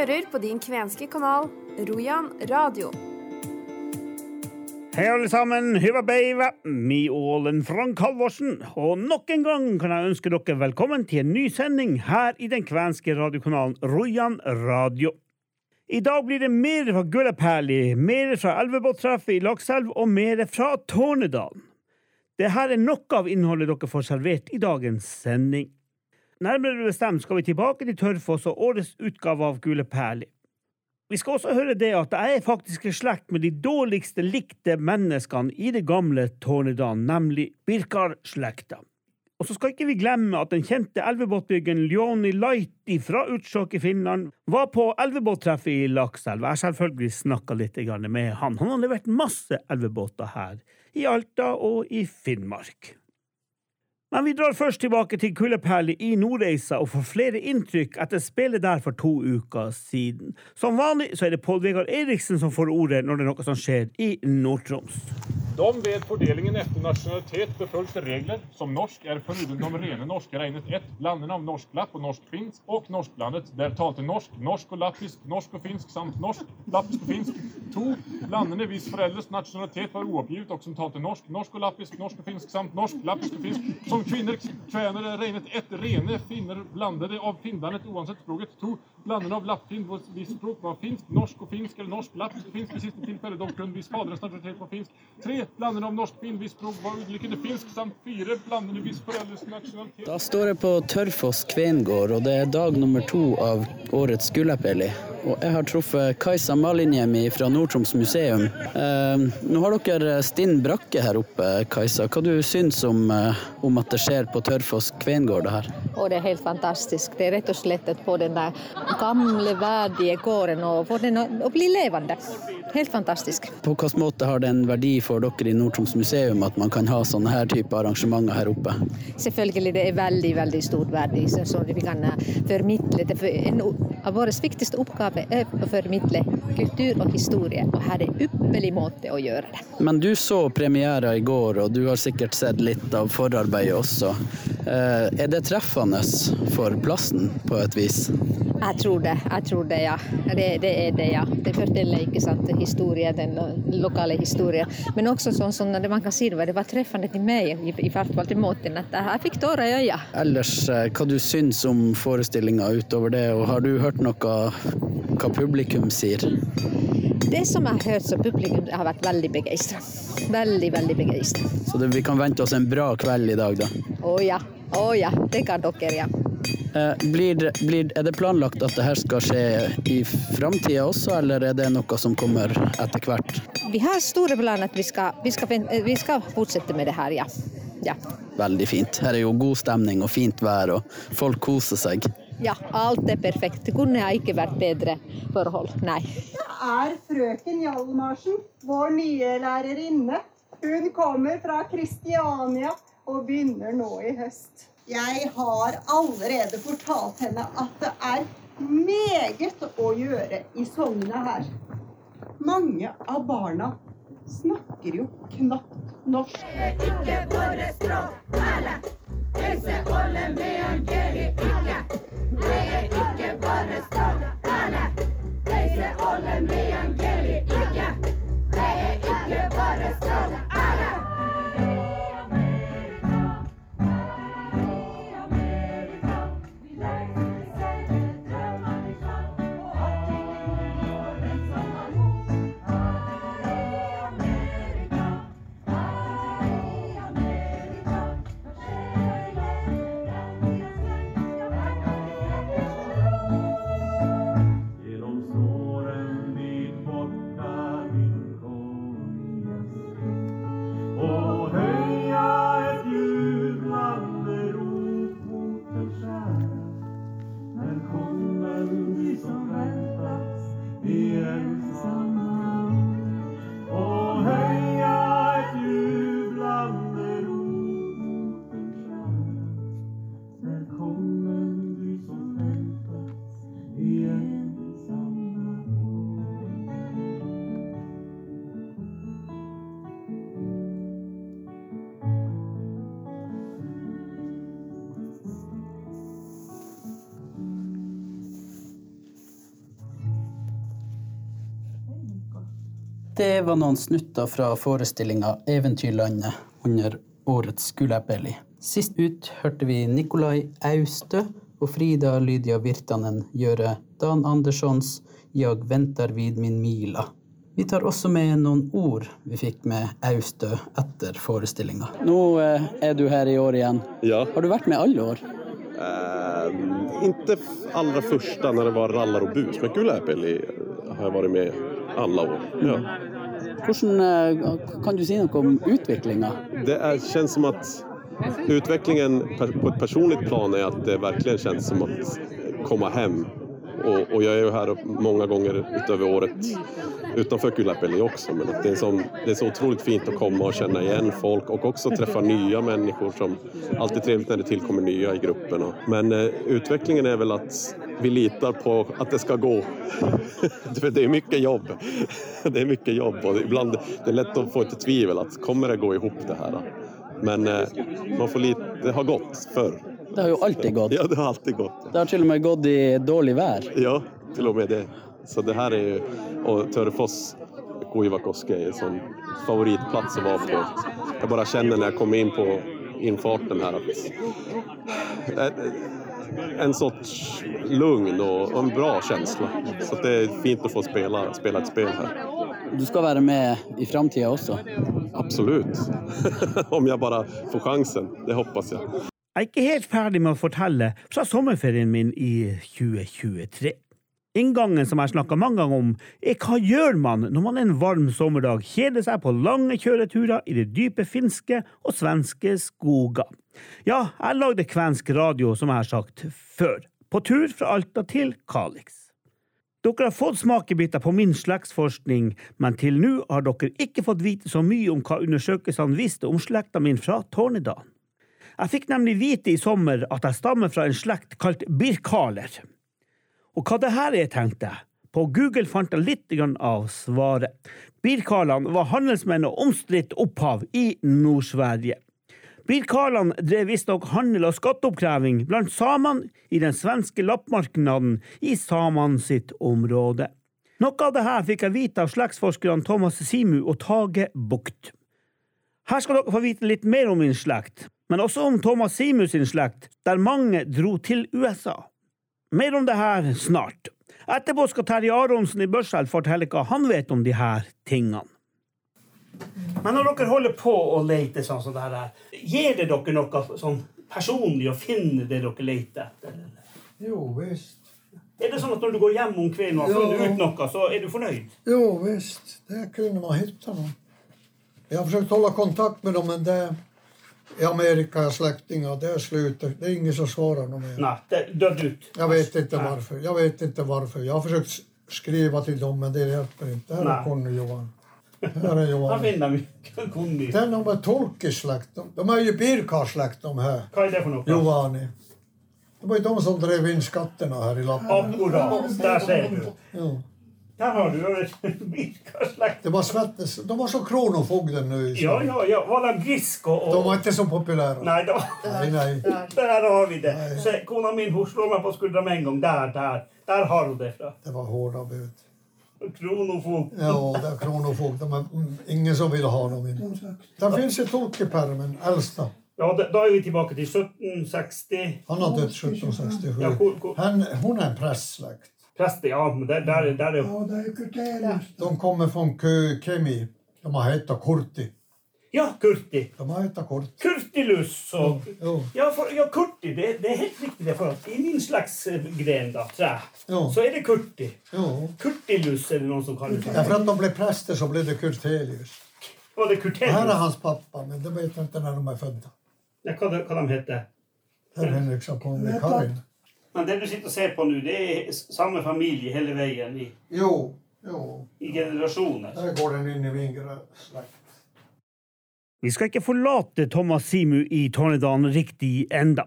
hører på din kvenske kanal Rojan radio. Hei, alle sammen. Hyva beiva. Mi Ålen Frank Halvorsen. Og nok en gang kan jeg ønske dere velkommen til en ny sending her i den kvenske radiokanalen Rojan radio. I dag blir det mer fra Gullapæli, mer fra elvebåttreffet i Lakselv og mer fra Tårnedalen. Dette er noe av innholdet dere får servert i dagens sending. Nærmere bestemt skal vi tilbake til Tørfoss og årets utgave av Gule perler. Vi skal også høre det at jeg er faktisk i slekt med de dårligste likte menneskene i det gamle Tornedalen, nemlig Birkar-slekta. Og så skal ikke vi glemme at den kjente elvebåtbyggeren Ljoni Laiti fra Utsjok i Finland var på elvebåttreffet i Lakselv. Jeg har selvfølgelig snakka litt med han. Han har levert masse elvebåter her i Alta og i Finnmark. Men vi drar først tilbake til Kulleperli i Nordreisa og får flere inntrykk etter spillet der for to uker siden. Som vanlig så er det Pål Vegard Eriksen som får ordet når det er noe som skjer i Nord-Troms. De ved fordelingen etter nationalitet befølges regler som norsk er foruten de rene norske regnet ett, landene av norsk lapp og norsk finsk, og norsklandet der talte norsk, norsk og lappisk, norsk og finsk samt norsk, lappisk og finsk. To, landene hvis foreldres nasjonalitet var uoppgitt og som talte norsk, norsk og lappisk, norsk og finsk samt norsk, lappisk og finsk. Som kvinner, kvener regnet ett, rene finner blandede av finlandet uansett språket. To, landene av lappfinn hvor språk var finsk, norsk og finsk eller norsk, lappisk og finsk i siste tilfelle dog kun hvis faderens nasjonalitet var finsk. Tre, blandene om norsk fin var utelukkende finsk, samt fire blandene hvis foreldres nasjonalitet Da står jeg på Tørfoss kvengård, og det er dag nummer to av årets Gullapeli. Og jeg har truffet Kajsa Malinjemi fra Nord-Troms museum. Eh, nå har dere stinn brakke her oppe, Kajsa. Hva du syns om, eh, om at det skjer på Tørfoss kvengård det her? Og det er helt fantastisk. Det er rett og slett på den der gamle, verdige gården å få den å, å bli levende. Helt fantastisk. På hvilken måte har det en verdi for dere i Nord-Troms museum at man kan ha sånne her type arrangementer her oppe? Selvfølgelig det er veldig veldig stor verdi, så, så vi kan eh, formidle det. For en av våre viktigste oppgaver er å formidle kultur og historie, og her er en ypperlig måte å gjøre det. Men du så premiera i går, og du har sikkert sett litt av forarbeidet også. Eh, er det treffende for plassen, på et vis? Jeg tror det, jeg tror det, ja. Det, det er det, ja. Det forteller ikke sant, historie, den lokale historien. Men også sånn som sånn, man kan si det var, det var treffende til meg, i, i hvert fall til måten at jeg fikk tårer i øya. Ellers, eh, hva du syns om forestillinga utover det, og har du hørt noe hva publikum sier? Det som jeg har hørt, så publikum har vært veldig begeistra. Veldig, veldig begeistra. Så det, vi kan vente oss en bra kveld i dag, da? Å ja. Å ja. Det kan dere, ja. Eh, blir, blir, er det planlagt at det her skal skje i framtida også, eller er det noe som kommer etter hvert? Vi har store planer vi skal, vi skal, vi skal fortsette med det her, ja. ja. Veldig fint. Her er jo god stemning og fint vær, og folk koser seg. Ja, alt er perfekt. Det kunne ikke vært bedre forhold, nei. Det er frøken Hjalmarsen, vår nye lærerinne. Hun kommer fra Kristiania og begynner nå i høst. Jeg har allerede fortalt henne at det er meget å gjøre i Sognet her. Mange av barna snakker jo knapt norsk. Ikke våre språk, alle. Øyse Åle med Angeli ikke. Det er ikke bare språk, alle. Øyse Åle Det var noen snutter fra forestillinga Eventyrlandet under årets Gullapelli. Sist ut hørte vi Nikolai Austø og Frida Lydia Virtanen gjøre Dan Anderssons Jag venter vid min mila. Vi tar også med noen ord vi fikk med Austø etter forestillinga. Nå eh, er du her i år igjen. Ja. Har du vært med alle år? Eh, inte aller første, når det var rallar og bus, men Guläpeli har jeg vært med alle år. Ja. Hvordan eh, Kan du si noe om utviklinga? Det er, kjennes som at utviklingen på et personligt plan er at det virkelig kjennes som å komme hem. Och, och jag är ju här många gånger utöver året utanför Kullapeli också. Men det, är som, det är så otroligt fint att komma och känna igen folk och också träffa nya människor som alltid trevligt när det tillkommer nya i gruppen. Men eh, utvecklingen är väl att vi litar på att det ska gå. Det är mycket jobb. Det är mycket jobb och ibland det är lätt att få ett tvivel att kommer det gå ihop det här? Men eh, man får lite, det har gått förr. Det har jo alltid gått. Ja, det har alltid gått. Det har til og med gått i dårlig vær. Ja, til og med det. Så det her er jo Og Tørrefoss Kuivakoski är en sånn favoritplats å være på. Jeg bare kjenner når jeg kommer inn på innfarten her at eh, en sorts lugn och och en bra følelse. Så det er fint å få spille, spille et spill her. Du skal være med i framtida også. Absolutt. Om jeg bare får sjansen. det hoppas jag. Jeg er ikke helt ferdig med å fortelle fra sommerferien min i 2023. Inngangen som jeg snakka mange ganger om, er hva gjør man når man en varm sommerdag kjeder seg på lange kjøreturer i det dype finske og svenske skoger. Ja, jeg lagde kvensk radio, som jeg har sagt før, på tur fra Alta til Kalix. Dere har fått smakebiter på min slektsforskning, men til nå har dere ikke fått vite så mye om hva undersøkelsene viste om slekta min fra Tornedalen. Jeg fikk nemlig vite i sommer at jeg stammer fra en slekt kalt birkaler. Og hva det her er, tenkte jeg. På Google fant jeg litt av svaret. Birkalene var handelsmenn og omstridt opphav i Nord-Sverige. Birkalene drev visstnok handel og skatteoppkreving blant samene i den svenske lappmarknaden i samene sitt område. Noe av dette fikk jeg vite av slektsforskerne Thomas Simu og Tage Bukt. Her skal dere få vite litt mer om min slekt, men også om Thomas Simus sin slekt, der mange dro til USA. Mer om det her snart. Etterpå skal Terje Aronsen i Børselv fortelle hva han vet om de her tingene. Men når dere holder på å lete sånn som det her, gir det dere noe sånn personlig å finne det dere leter etter? Jo visst. Er det sånn at når du går hjem om kvelden og har funnet ut noe, så er du fornøyd? Jo visst, det kunne man hitta nå. Jeg har forsøkt å holde kontakt med dem men det i Amerika är släktingar, det är slut. Det är ingen som svarar något mer. Nei, det døde ut. Jag vet inte Nej. varför. Jag vet inte varför. Jag har försökt skriva till dem men det hjälper inte. Här Nej. är Conny Johan. Här är Han Johan. finner mye kunnig. Den de är tolkesläkt. De, är ju birkarsläkt de här. Hva er det for noe? Johan. Det var ju de som drev in skatterna här i Lappland. Akkurat. Der ser du. Ja. Der har du virkaslekt. Det var Svettes. De var som Kronofogden nu i Ja, ja, ja. Var de grisk og, De var inte så populära. Nei, da. Nej, nej. Der har vi det. Se, kona min hun slår meg på skuldra med en gang. Der, der. Der har hun det fra. Det var hårda bud. Kronofogden. Ja, det är Kronofogden, men ingen som ville ha dem in. Det finns i tolkepärmen, äldsta. Ja, da, er vi tilbake til 1760. Han har dødd 1767. Ja, hvor, hvor, Han, hon är en prästsläkt. Prester, ja, men der, der, der er Ja, är Kurtelius. De kommer fra Kemi. De har heta Kurti. Ja, Kurti. De har heta Kurti. Kurtilus og Jo, Ja, for, ja Kurti, det, det er helt riktig. det, for at I min slags eh, gren, da, tre, jo, så er det Kurti. jo. Kurtilus er det noen som kaller det. Ja, for at de ble prester, så ble det Kurtelius. Var det Kurtelius? Her er hans pappa, men det vet jeg ikke når de er født. Ja, hva, de- hva de heter. Det är Henriksson på med Karin. Men det du sitter og ser på nå, det er samme familie hele veien i, Jo, jo. i generasjoner. Der går den inn i Vingrö-släkt. Vi skal ikke forlate Thomas Simu i Tornedalen riktig enda.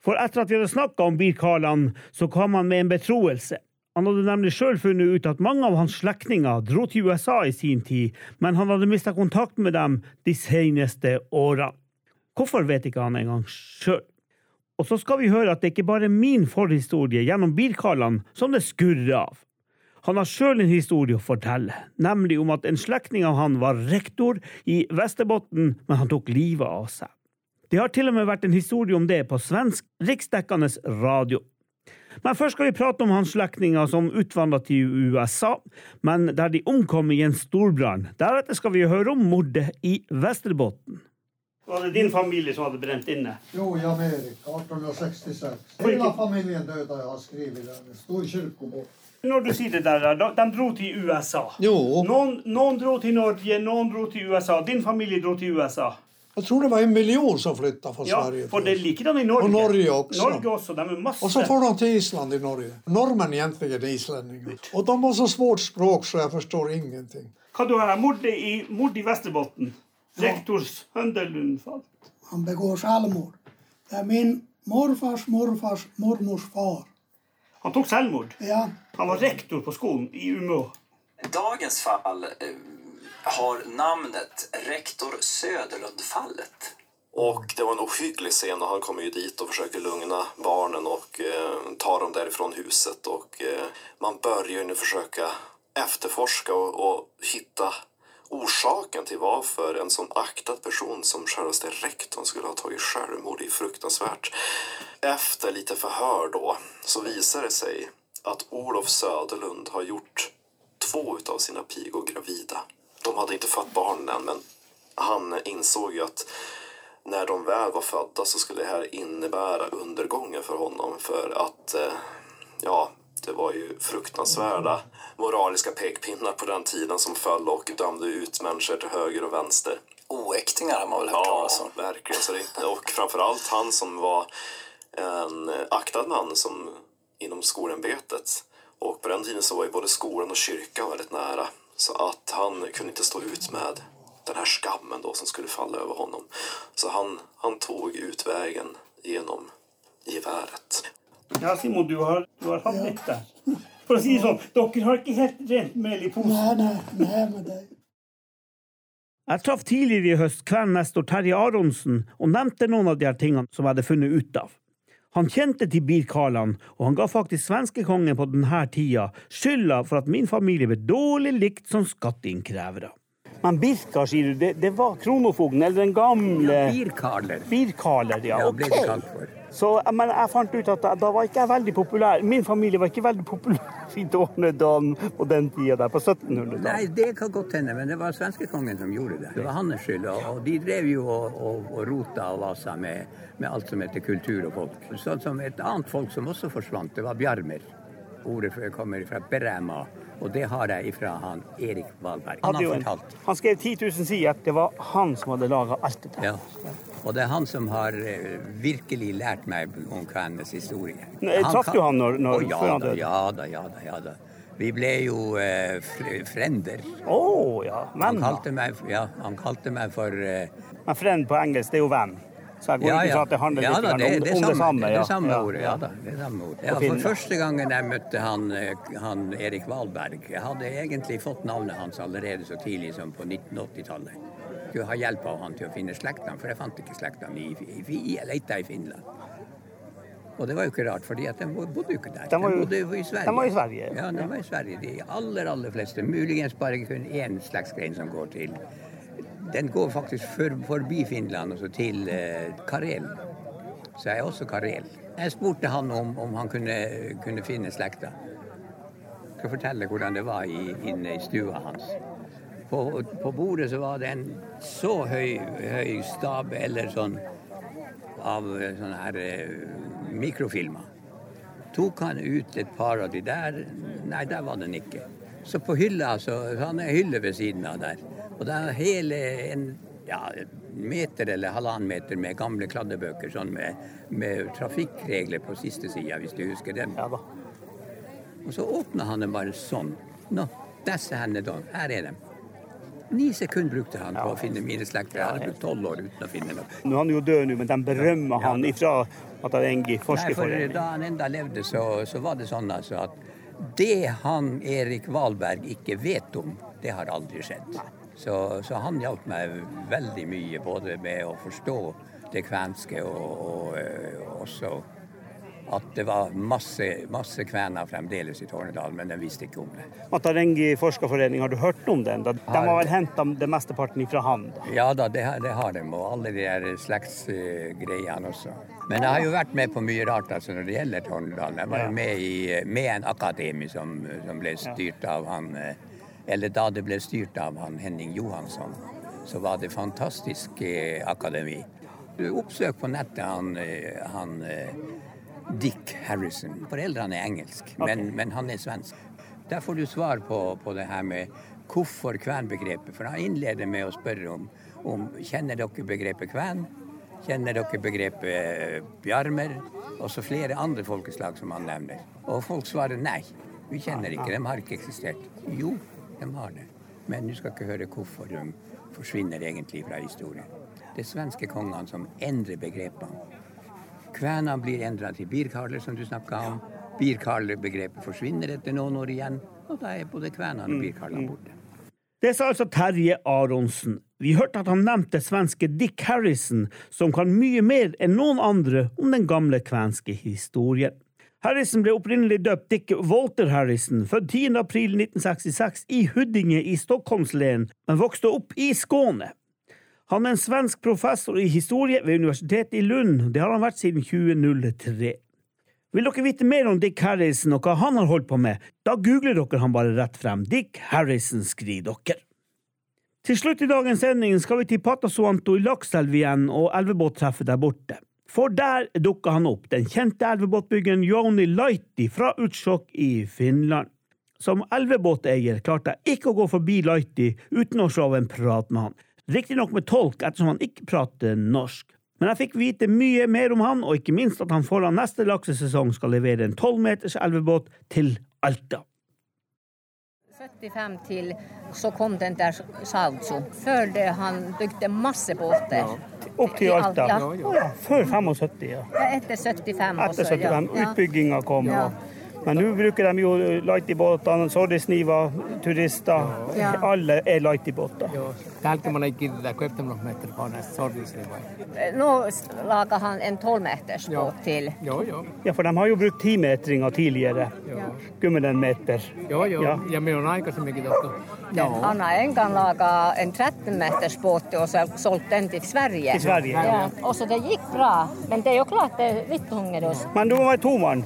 For etter at vi hadde snakka om birkarlene, så kom han med en betroelse. Han hadde nemlig sjøl funnet ut at mange av hans slektninger dro til USA i sin tid, men han hadde mista kontakt med dem de seneste årene. Hvorfor vet ikke han engang sjøl. Og så skal vi høre at det ikke bare er min forhistorie gjennom birkarlene som det skurrer av. Han har sjøl en historie å fortelle, nemlig om at en slektning av han var rektor i Vesterbotten, men han tok livet av seg. Det har til og med vært en historie om det på svensk riksdekkende radio. Men først skal vi prate om hans slektninger som utvandra til USA, men der de omkom i en storbrann. Deretter skal vi høre om mordet i Vesterbotten. Var det din familie som hadde brent inne? Jo, i Amerika 1866. Hele familien døde, jeg har skrevet det. Det sto i. Når du sier det der, da, de dro til USA. Jo, Noen, noen dro til Norge, noen dro til USA. Din familie dro til USA. jeg tror det var en million som flyttet fra Ja, Sverige. for det er likedan i Norge. Og Norge også. Norge også, de er masse. Og så får de til Island i Norge. Nordmenn egentlig er islendinger. Og de har så svårt språk så jeg forstår ingenting. Hva du har Mord i, mord i Västerbotten. Rektors falt. Han begår selvmord. Det er min morfars morfars mormors far. Han tok selvmord. Ja, Han var rektor på skolen i Umeå. Dagens fall eh, har namnet Rektor Söderlund-fallet. Och det var en ohygglig scen och han kommer ju dit och försöker lugna barnen och eh, ta dem därifrån huset. Och eh, man börjar ju nu försöka efterforska och, och hitta orsaken till varför en sån aktad person som självaste rektorn skulle ha tagit självmord. Är fruktansvärt. Efter lite förhör då så visar det sig att Olof Söderlund har gjort två utav sina pigor gravida. De hade inte født barnen än men han insåg ju att när de väl var födda så skulle det här innebära undergången för honom för att eh, ja, det var ju fruktansvärda moraliska pekpinnar på den tiden som föll och dömde ut människor till höger och vänster. Oäktingar har man väl hört Ja, talas om. verkligen. Så det, och framförallt han som var en aktad man som, inom skolämbetet. Och på den tiden så var ju både skolan och kyrkan väldigt nära. Så att han kunde inte stå ut med den här skammen då som skulle falla över honom. Så han, han tog utvägen genom geväret. Ja, Simon, du har, du har hatt litt der. For å si det sånn, dere har ikke helt rent mel i posen. Nei, nei, nei, med deg. Jeg traff tidligere i høst kvennestor Terje Aronsen og nevnte noen av de her tingene som jeg hadde funnet ut av. Han kjente til birkarlene, og han ga faktisk svenskekongen på denne tida skylda for at min familie ble dårlig likt som skatteinnkrevere. Men Birka, sier du, det, det var kronofogden, eller den gamle Birkarler. Birkarler, ja. Ja, Så, men jeg fant ut at da, var ikke jeg veldig populær. Min familie var ikke veldig populær i Dornedalen på den tida der, på 1700-tallet. Nei, det kan godt hende, men det var svenskekongen som gjorde det. Det var hans skyld. Og de drev jo og, og, og rota og vasa med, med alt som heter kultur og folk. Sånn som et annet folk som også forsvant, det var bjarmer. Ordet kommer fra Berema, og det har jeg ifra han Erik Valberg. Han har fortalt. Han skrev 10 000 sider. Det var han som hadde laga alt det der. Ja. Og det er han som har eh, virkelig lært meg om kvenenes historie. Traff du han når- når- oh, ja, før han døde? Ja da, ja da. ja da. Vi ble jo eh, frender. Å ja. Venn, da. kalte meg, ja, han kalte meg for eh, Men frend på engelsk, det er jo venn. Så jeg går ikke fra at det handler ja, da, det, om, det, om det samme. Det, samme Ja, ordet, ja da. Det samme ordet. Ja, for første gangen jeg møtte han, eh, han Erik Valberg Jeg hadde egentlig fått navnet hans allerede så tidlig som på 1980-tallet. Skulle ha hjelp av han til å finne slektene, for jeg fant ikke slektene i, i, i, jeg leita i Finland. Og det var jo ikke rart, fordi de bodde jo ikke der. De var jo- bodde jo i Sverige. de var i Sverige. Ja, de var i Sverige. De aller, aller fleste. Muligens bare kun én slektsgrein som går til Den går faktisk for, forbi Finland og så til eh, Karel. Så jeg er også karel. Jeg spurte han om, om han kunne, kunne finne slekta. Jeg skal fortelle hvordan det var i, inne i stua hans. På, på bordet så var det en så høy, høy stab eller sånn av sånne her eh, mikrofilmer. Tok han ut et par av de der? Nei, der var den ikke. Så på hylla, så han er hylle ved siden av der. Og det er hele en ja, meter eller halvannen meter med gamle kladdebøker, sånn med, med trafikkregler på siste sida, hvis du husker dem. Ja da. Og så åpna han den bare sånn. Nå, disse henne da, her er de. Ni sekunder brukte han på å finne mine slekter. Jeg hadde brukt tolv år uten å finne noe. Nå er han jo død nå, men de berømmer han ifra at han en for forskerforening. da han enda levde, så, så var det sånn altså at det han Erik Valberg ikke vet om, det har aldri skjedd. Så, så han hjalp meg veldig mye, både med å forstå det kvenske og, og, og også at det var masse, masse kvener fremdeles i Tornedal, men de visste ikke om det. Matarengi forskerforening, har du hørt om den? De har vel henta det mesteparten fra han? da? Ja da, det, har- det har de, og alle de der slektsgreiene også. Men jeg har jo vært med på mye rart altså, når det gjelder Tornedal. Jeg var jo med, i, med en akademi som, som ble styrt av han eh, Eller da det ble styrt av han Henning Johansson, så var det fantastisk eh, akademi. Du Oppsøk på nettet han, eh, han Dick Harrison. Foreldrene er engelsk, men, men han er svensk. Der får du svar på, på det her med hvorfor kvenbegrepet. For han innleder med å spørre om, om kjenner dere begrepet kven? Kjenner dere begrepet eh, bjarmer? Og så flere andre folkeslag som han nevner. Og folk svarer nei. Vi kjenner ikke, de har ikke eksistert. Jo, de har det. Men du skal ikke høre hvorfor de forsvinner egentlig fra historien. Det er svenske kongene som endrer begrepene. Kvenene blir endra til birkarler, som du snakka om. Birkarlerbegrepet forsvinner etter noen år igjen, og da er både kvenene og birkarlene borte. Det sa altså Terje Aronsen. Vi hørte at han nevnte svenske Dick Harrison, som kan mye mer enn noen andre om den gamle kvenske historien. Harrison ble opprinnelig døpt Dick Walter Harrison, født 10. april 1966 i Huddinge i Stockholmslen, men vokste opp i Skåne. Han er en svensk professor i historie ved Universitetet i Lund. Det har han vært siden 2003. Vil dere vite mer om Dick Harrison og hva han har holdt på med, da googler dere han bare rett frem. Dick Harrison, skriver dere. Til slutt i dagens sending skal vi til Patasuanto i Lakselv igjen og elvebåttreffet der borte. For der dukka han opp, den kjente elvebåtbyggeren Joni Lighty fra Utsjok i Finland. Som elvebåteier klarte jeg ikke å gå forbi Lighty uten å slå av en prat med han. Riktignok med tolk, ettersom han ikke prater norsk. Men jeg fikk vite mye mer om han, og ikke minst at han foran neste laksesesong skal levere en tolv meters elvebåt til Alta. 75 til så kom den der Sautso. Før det han bygde masse båter. Opp til Alta. ja. Ja, Før 75, ja. Ja, Etter 75 også. Etter 75. Ja. Utbygginga kom. Ja. Men nå bruker de jo Lighty-båtene, Sorrisniva, turister. Ja. Alle er Lighty-båter. Täältä man ei kirjoita, kun efter något meter på nästa? Nå lager han en 12 meters båt til. Joo, joo. Ja, for de har jo brukt timetringer tidligere. Gummelen meter. Joo, joo. Ja. Ja, me on aikaisemminkin totta. Joo. Han har en gang laga en 13 meters båt og så solgt den til Sverige. Til Sverige, ja. ja. Og så det gikk bra. Men det er jo klart det er litt hunger. også. Men du var være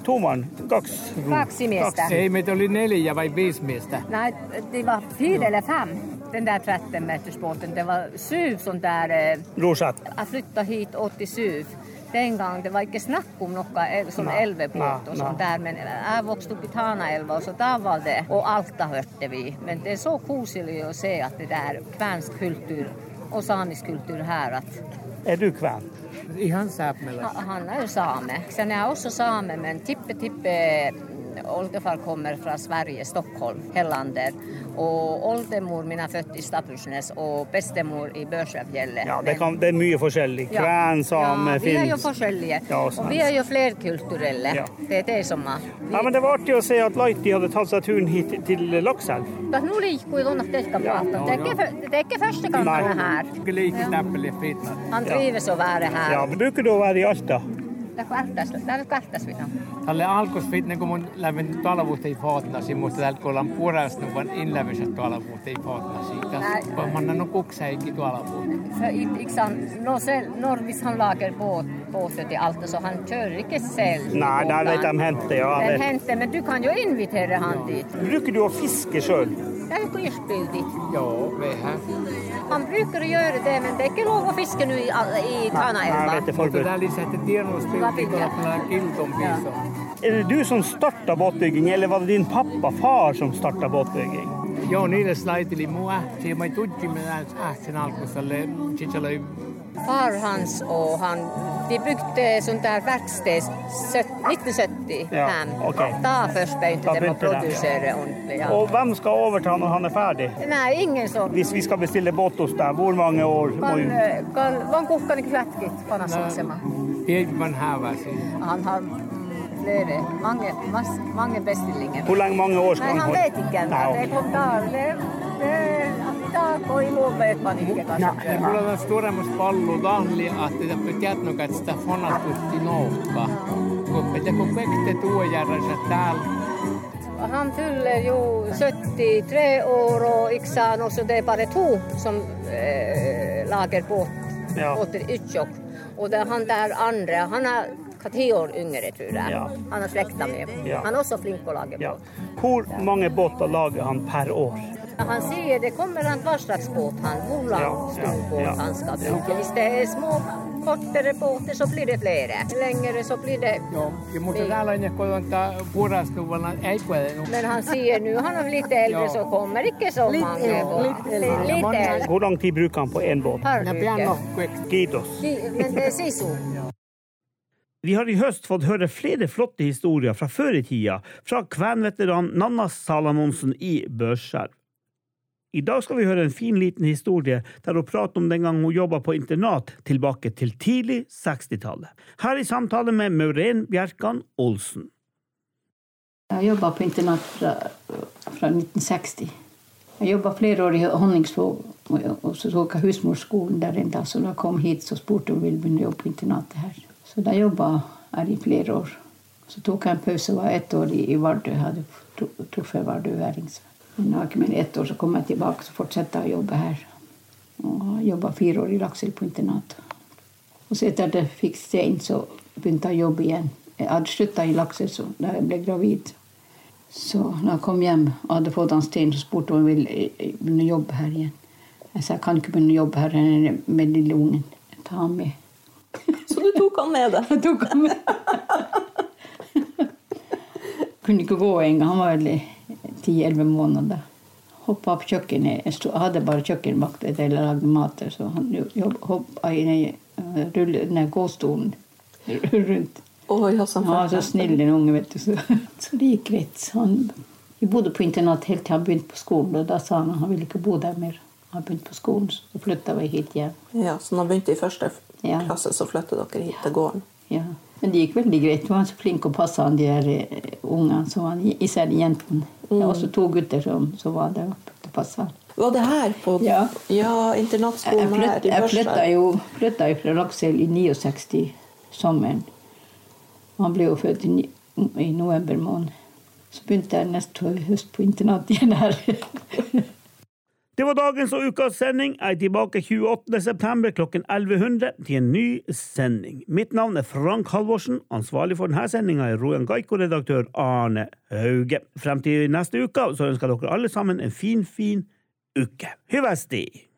tomann. Kaks. Kaksi. Kaksi miestä. Ei, meitä oli neljä vai viisi miestä. Nei, det var fyra eller fem, den der 13 meters båten. Det var syv sånn der eh, Rosett. Jeg flytta hit 87. Den gang det var ikke snakk om noe som sånn Nei, elvebåt og sånt der, men jeg vokste opp i Tanaelva, så da var det Og Alta hørte vi. Men det er så koselig å se at det der kvensk kultur og samisk kultur her. at Er du kven? Ihan säpmällä. Ha- Han er jo same. Sen er jeg også same, men tippe-tippe oldefar kommer fra Sverige, Stockholm, Hellander. Og oldemor min er født i Stapusnes og bestemor i Børsafjellet. Ja, det, kan, det er mye forskjellig. Ja. Kven, same, ja, vi er jo forskjellige. Ja, og vi er jo flerkulturelle. Ja. Det er det som er. Ja, men Det var artig å se at Lighty hadde tatt seg turen hit til Lakselv. Men nå liker vi at dere skal prate. Det er ikke, det er ikke første gang han er her. Han trives å være her. Ja, Bruker du å være i Alta? Det er kvartas, det er kvartas vi kan. Tälle alkos fitna, kun mun lävin talavuutta ei faatnasi, mutta täältä kun ollaan pureustunut vaan inläviset talavuutta ei faatnasi. Nei. Tässä kun man on kuksäikin talavuutta. For, i- ikke sant? Når, selv, når hvis han lager båt, båter til Alta, så han kjører ikke selv. Nei, der vet de hente, ja. Den vet. henter, men du kan jo invitere han dit. Bruker du å fiske sjøl? Det er jo kursbil. Ja. Han bruker å gjøre det, men det er ikke lov å fiske nå i, i piso. Er det du som starta båtbygging, eller var det din pappa, far, som starta båtbygging? Joo, niille slaitili mua ähti. Mä tutkimme ähtsen alkusalle. Sitten oli Far hans og han de bygde sånt der verksted søt- 1975. Ja, Okay. Da først begynte de å produsere ordentlig. Ja. Og hvem skal overta når han er ferdig? Nei, ingen som Hvis vi skal bestille båt hos deg, hvor mange år må kan, vi kan, Van Kuhkanen kvätkit Panasonsema. Piedman häväsi. Han har flere, mange, mass, mange bestillinger. Hvor lenge mange år skal han han vet ikke ennå. Det ok. kom da. Det, det, dag og i lov vet man ikke, kanskje. Ja mulla on suuremmassa pallu tahli, että pitää tiedä, että sitä fonastutti noukka. että kun pekte tuojärjensä täällä. Han fyller jo 73 år og ikke sant, så det er bare to som eh, lager båt Ja. åt Ytjok. Och det er han der andre. han är tio år yngre tror jeg. Ja. Han har slekta med. Ja. Han er også flink å lage båt. Hvor mange båter lager han per år? Han sier det kommer an hva slags båt han, hvor lang Ja, stor ja, båt ja. han skal bruke. Hvis det er små kortere båter, så blir det flere. Lengre, så blir det flere. Men han sier nå han er litt äldre så kommer ikke så mange båter. Litt äldre. Hvor lang tid bruker han på én båt? Nokkueksi. Kiitos. Men det er sisu. Vi har i høst fått høre flere flotte historier fra før i tida fra kvenveteran Nanna Salamonsen i Børskjerv. I dag skal vi høre en fin liten historie der hun prater om den gang hun jobba på internat tilbake til tidlig 60-tallet. Her i samtale med Maureen Bjerkan Olsen. Jeg jobba på internat fra, fra 1960. Jeg jobba flere år i Honningsvåg, og, og så tok jeg husmorskolen der en dag. Så da jeg kom hit, så spurte hun om jeg ville begynne å jobbe på internatet her. Så da jobba jeg i flere år. Så tok jeg en pause var ett år i, Vardø. Jeg hadde truffet Vardø Væringsvær. Men jeg ikke ett år, så kom jeg tilbake og fortsatte å jobbe her. Og jobba fire år i Lakselv på internat. Og så etter at jeg fikk stein, så begynte jeg å jobbe igjen. Jeg hadde slutta i Lakselv da jeg ble gravid. Så når jeg kom hjem og hadde fått han stein, så spurte hun om jeg ville begynne å jobbe her igjen. Jeg sa jeg kan ikke begynne å jobbe her med lille ungen. Jeg tar med. Så du tok han med deg? Jeg tok han med. Kunne ikke gå engang. Han var ti-elleve måneder. Hoppa på kjøkkenet. Jeg, stod, hadde bare kjøkkenvakt eller lagde mat så han hoppa i den eh, den gåstolen rundt. Oh, ja, Han var så snill, den unge, vet du. Så, så det gikk greit. Vi bodde på internat helt til han begynte på skolen, og da sa han at han ville ikke bo der mer. Han begynt på skolen, så flytta vi hit hjem. Ja, så når hun begynte i første Ja. klasse, så flyttet dere hit til gården. Ja. Men det gikk veldig greit. Hun var så flink passe han de der eh, ungene, så han, især jentene. Det var også to gutter som, som var der til å. Var det her på Ja. ja Jeg, internatskolen flytt, her i jeg flytta jo flytta fra Lakselv i 69 sommeren. Han ble jo født i, i november måned. Så begynte jeg neste høst på internat igjen her. Det var dagens og ukas sending. Jeg er tilbake 28. september klokken 1100 til en ny sending. Mitt navn er Frank Halvorsen. Ansvarlig for denne sendinga er Rojan Gaiko-redaktør Arne Hauge. Frem til neste uke så ønsker dere alle sammen en fin, fin uke. Hyvesti!